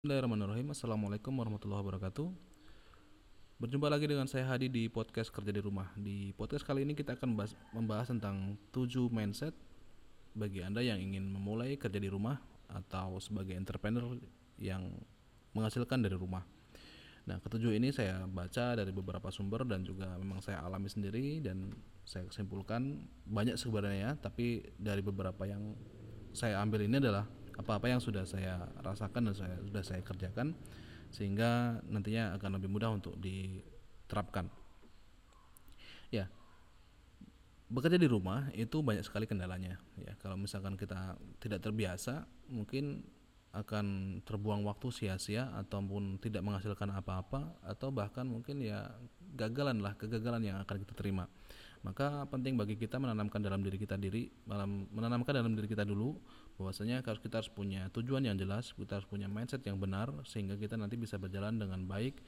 Bismillahirrahmanirrahim. Assalamualaikum warahmatullahi wabarakatuh. Berjumpa lagi dengan saya Hadi di podcast Kerja di Rumah. Di podcast kali ini kita akan bahas, membahas tentang 7 mindset Bagi Anda yang ingin memulai kerja di rumah Atau sebagai entrepreneur yang menghasilkan dari rumah. Nah ketujuh ini saya baca dari beberapa sumber dan juga memang saya alami sendiri Dan saya kesimpulkan banyak sebenarnya Tapi dari beberapa yang saya ambil ini adalah apa-apa yang sudah saya rasakan dan saya sudah saya kerjakan sehingga nantinya akan lebih mudah untuk diterapkan. Ya. Bekerja di rumah itu banyak sekali kendalanya ya. Kalau misalkan kita tidak terbiasa, mungkin akan terbuang waktu sia-sia ataupun tidak menghasilkan apa-apa atau bahkan mungkin ya gagalan lah kegagalan yang akan kita terima maka penting bagi kita menanamkan dalam diri kita diri menanamkan dalam diri kita dulu bahwasanya harus kita harus punya tujuan yang jelas kita harus punya mindset yang benar sehingga kita nanti bisa berjalan dengan baik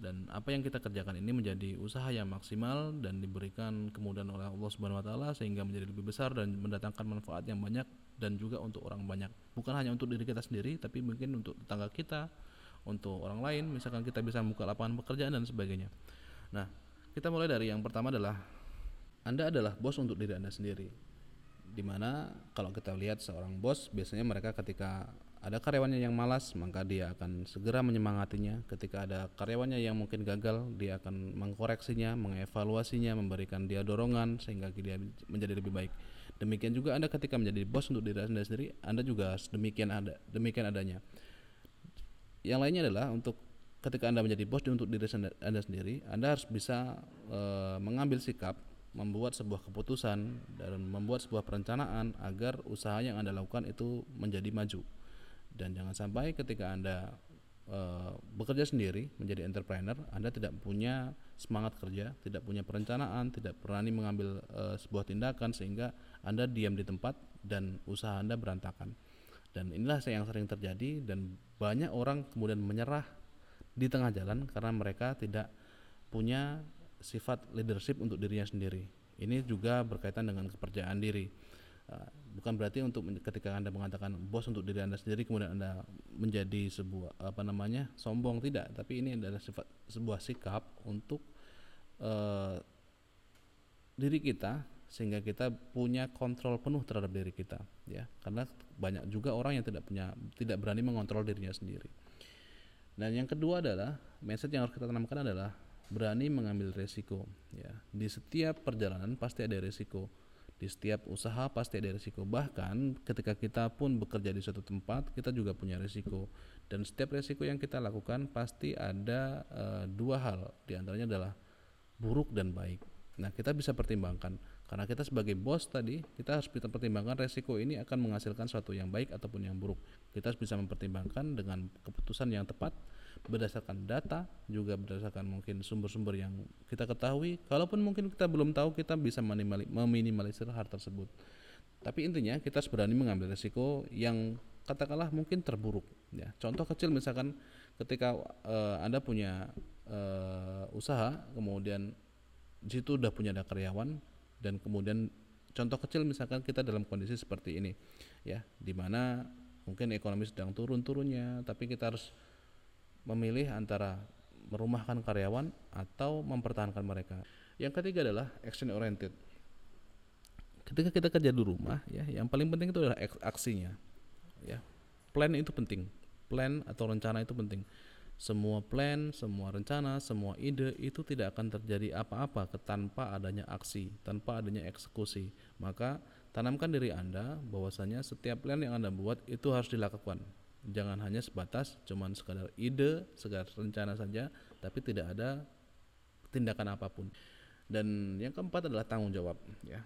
dan apa yang kita kerjakan ini menjadi usaha yang maksimal dan diberikan kemudahan oleh Allah Subhanahu wa taala sehingga menjadi lebih besar dan mendatangkan manfaat yang banyak dan juga untuk orang banyak. Bukan hanya untuk diri kita sendiri tapi mungkin untuk tetangga kita, untuk orang lain, misalkan kita bisa membuka lapangan pekerjaan dan sebagainya. Nah, kita mulai dari yang pertama adalah anda adalah bos untuk diri Anda sendiri. Di mana kalau kita lihat seorang bos, biasanya mereka ketika ada karyawannya yang malas, maka dia akan segera menyemangatinya. Ketika ada karyawannya yang mungkin gagal, dia akan mengkoreksinya, mengevaluasinya, memberikan dia dorongan sehingga dia menjadi lebih baik. Demikian juga Anda ketika menjadi bos untuk diri Anda sendiri, Anda juga demikian ada, demikian adanya. Yang lainnya adalah untuk ketika Anda menjadi bos untuk diri Anda sendiri, Anda harus bisa e, mengambil sikap membuat sebuah keputusan dan membuat sebuah perencanaan agar usaha yang Anda lakukan itu menjadi maju. Dan jangan sampai ketika Anda e, bekerja sendiri menjadi entrepreneur, Anda tidak punya semangat kerja, tidak punya perencanaan, tidak berani mengambil e, sebuah tindakan sehingga Anda diam di tempat dan usaha Anda berantakan. Dan inilah yang sering terjadi dan banyak orang kemudian menyerah di tengah jalan karena mereka tidak punya sifat leadership untuk dirinya sendiri. Ini juga berkaitan dengan kepercayaan diri. Uh, bukan berarti untuk ketika anda mengatakan bos untuk diri anda sendiri kemudian anda menjadi sebuah apa namanya sombong tidak, tapi ini adalah sifat sebuah sikap untuk uh, diri kita sehingga kita punya kontrol penuh terhadap diri kita ya karena banyak juga orang yang tidak punya tidak berani mengontrol dirinya sendiri dan yang kedua adalah mindset yang harus kita tanamkan adalah berani mengambil resiko ya. Di setiap perjalanan pasti ada resiko. Di setiap usaha pasti ada resiko. Bahkan ketika kita pun bekerja di suatu tempat kita juga punya resiko. Dan setiap resiko yang kita lakukan pasti ada e, dua hal. Di antaranya adalah buruk dan baik. Nah kita bisa pertimbangkan. Karena kita sebagai bos tadi kita harus kita pertimbangkan resiko ini akan menghasilkan sesuatu yang baik ataupun yang buruk. Kita harus bisa mempertimbangkan dengan keputusan yang tepat berdasarkan data juga berdasarkan mungkin sumber-sumber yang kita ketahui. Kalaupun mungkin kita belum tahu kita bisa meminimalisir hal tersebut. Tapi intinya kita harus berani mengambil risiko yang katakanlah mungkin terburuk ya. Contoh kecil misalkan ketika uh, anda punya uh, usaha kemudian di situ udah punya ada karyawan dan kemudian contoh kecil misalkan kita dalam kondisi seperti ini ya. Di mana mungkin ekonomi sedang turun-turunnya tapi kita harus memilih antara merumahkan karyawan atau mempertahankan mereka. Yang ketiga adalah action oriented. Ketika kita kerja di rumah, ya, yang paling penting itu adalah aksinya. Ya, plan itu penting. Plan atau rencana itu penting. Semua plan, semua rencana, semua ide itu tidak akan terjadi apa-apa tanpa adanya aksi, tanpa adanya eksekusi. Maka tanamkan diri Anda bahwasanya setiap plan yang Anda buat itu harus dilakukan jangan hanya sebatas cuman sekadar ide sekadar rencana saja tapi tidak ada tindakan apa pun. Dan yang keempat adalah tanggung jawab ya.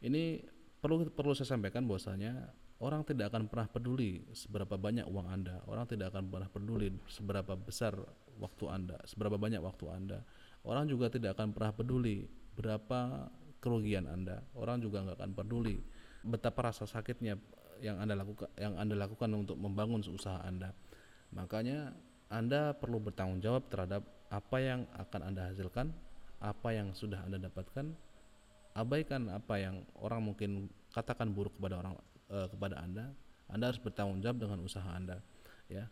Ini perlu perlu saya sampaikan bahwasanya orang tidak akan pernah peduli seberapa banyak uang anda. Orang tidak akan pernah peduli seberapa besar waktu anda seberapa banyak waktu anda. Orang juga tidak akan pernah peduli berapa kerugian anda. Orang juga nggak akan peduli betapa rasa sakitnya yang Anda lakukan yang Anda lakukan untuk membangun usaha Anda. Makanya Anda perlu bertanggung jawab terhadap apa yang akan Anda hasilkan, apa yang sudah Anda dapatkan. Abaikan apa yang orang mungkin katakan buruk kepada orang e, kepada Anda. Anda harus bertanggung jawab dengan usaha Anda. ya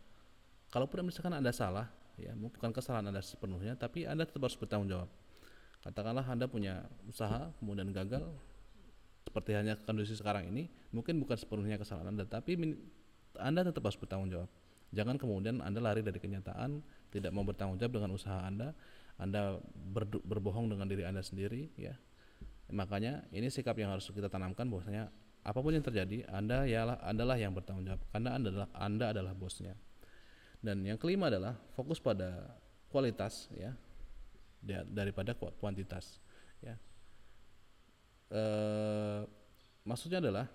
kalaupun misalkan anda salah ya bukan kesalahan anda sepenuhnya tapi anda tetap harus bertanggung jawab katakanlah anda punya usaha kemudian gagal seperti hanya kondisi sekarang ini mungkin bukan sepenuhnya kesalahan anda tapi anda tetap harus bertanggung jawab. Jangan kemudian anda lari dari kenyataan tidak mau bertanggung jawab dengan usaha anda anda ber, berbohong dengan diri anda sendiri ya. Makanya ini sikap yang harus kita tanamkan bahwasanya apa pun yang terjadi anda ialah adalah yang bertanggung jawab karena anda adalah anda adalah bosnya. Dan yang kelima adalah fokus pada kualitas ya daripada kuantitas ya e, maksudnya adalah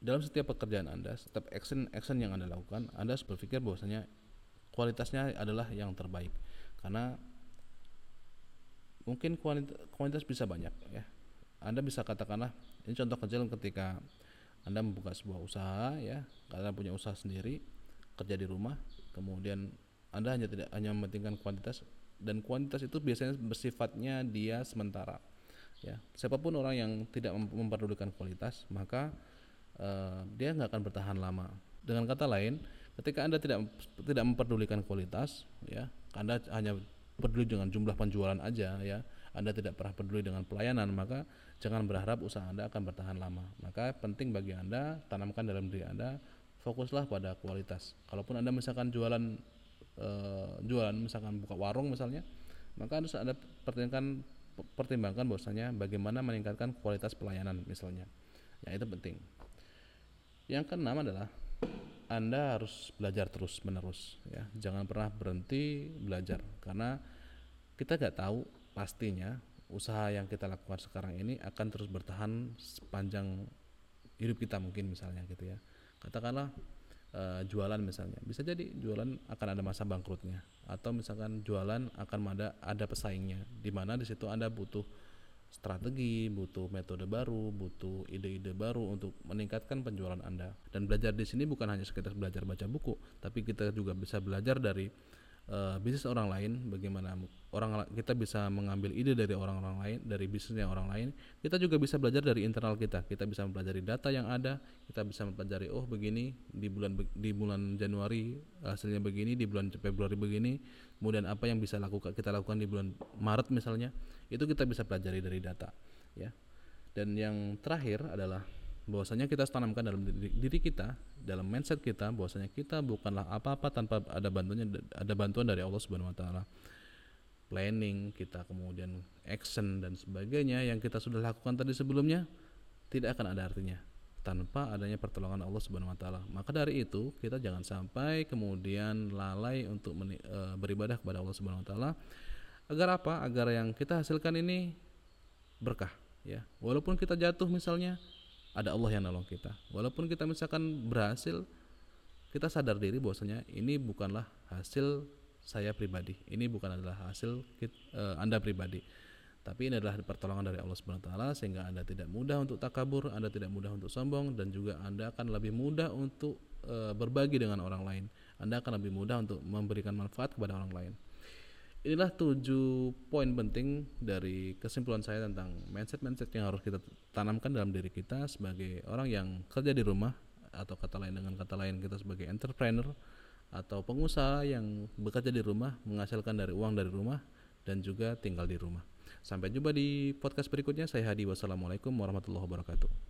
dalam setiap pekerjaan anda setiap action action yang anda lakukan anda harus berpikir bahwasanya kualitasnya adalah yang terbaik. Karena mungkin kualitas, kualitas bisa banyak ya. Anda bisa katakanlah ini contoh kecil ketika anda membuka sebuah usaha ya. Anda punya usaha sendiri kerja di rumah kemudian anda hanya tidak hanya mementingkan kuantitas dan kuantitas itu biasanya bersifatnya dia sementara ya siapa pun orang yang tidak memperdulikan kualitas maka uh, dia nggak akan bertahan lama dengan kata lain ketika anda tidak tidak memperdulikan kualitas ya anda hanya peduli dengan jumlah penjualan aja ya anda tidak pernah peduli dengan pelayanan maka jangan berharap usaha anda akan bertahan lama maka penting bagi anda tanamkan dalam diri anda fokuslah pada kualitas. Kalaupun Anda misalkan jualan e, jualan misalkan buka warung misalnya, maka harus Anda pertimbangkan pertimbangkan bahwasanya bagaimana meningkatkan kualitas pelayanan misalnya. Ya itu penting. Yang keenam adalah anda harus belajar terus menerus ya jangan pernah berhenti belajar karena kita nggak tahu pastinya usaha yang kita lakukan sekarang ini akan terus bertahan sepanjang hidup kita mungkin misalnya gitu ya katakanlah uh, jualan misalnya. Bisa jadi jualan akan ada masa bangkrutnya. Atau misalkan jualan akan ada ada pesaingnya. Di mana di situ anda butuh strategi, butuh metode baru, butuh ide-ide baru untuk meningkatkan penjualan Anda. Dan belajar di sini bukan hanya sekedar belajar baca buku, tapi kita juga bisa belajar dari uh, bisnis orang lain bagaimana orang kita bisa mengambil ide dari orang-orang lain dari bisnisnya orang lain kita juga bisa belajar dari internal kita. Kita bisa mempelajari data yang ada kita bisa mempelajari oh begini di bulan di bulan Januari hasilnya begini di bulan Februari begini kemudian apa yang bisa lakukan kita lakukan di bulan Maret misalnya itu kita bisa pelajari dari data ya. Dan yang terakhir adalah bahwasanya kita tanamkan dalam diri, diri kita dalam mindset kita bahwasanya kita bukanlah apa-apa tanpa ada bantuannya ada bantuan dari Allah Subhanahu wa taala planning kita kemudian action dan sebagainya yang kita sudah lakukan tadi sebelumnya tidak akan ada artinya tanpa adanya pertolongan Allah Subhanahu wa taala. Maka dari itu, kita jangan sampai kemudian lalai untuk meni, e, beribadah kepada Allah Subhanahu wa taala. Agar apa? Agar yang kita hasilkan ini berkah, ya. Walaupun kita jatuh misalnya, ada Allah yang nolong kita. Walaupun kita misalkan berhasil kita sadar diri bahwasanya ini bukanlah hasil saya pribadi. Ini bukan adalah hasil kita, uh, anda pribadi. Tapi ini adalah pertolongan dari Allah Subhanahu wa taala sehingga Anda tidak mudah untuk takabur, Anda tidak mudah untuk sombong dan juga Anda akan lebih mudah untuk e, berbagi dengan orang lain. Anda akan lebih mudah untuk memberikan manfaat kepada orang lain inilah tujuh poin penting dari kesimpulan saya tentang mindset-mindset yang harus kita tanamkan dalam diri kita sebagai orang yang kerja di rumah atau kata lain dengan kata lain kita sebagai entrepreneur atau pengusaha yang bekerja di rumah menghasilkan dari uang dari rumah dan juga tinggal di rumah. Sampai jumpa di podcast berikutnya. Saya Hadi. Wassalamualaikum warahmatullahi wabarakatuh.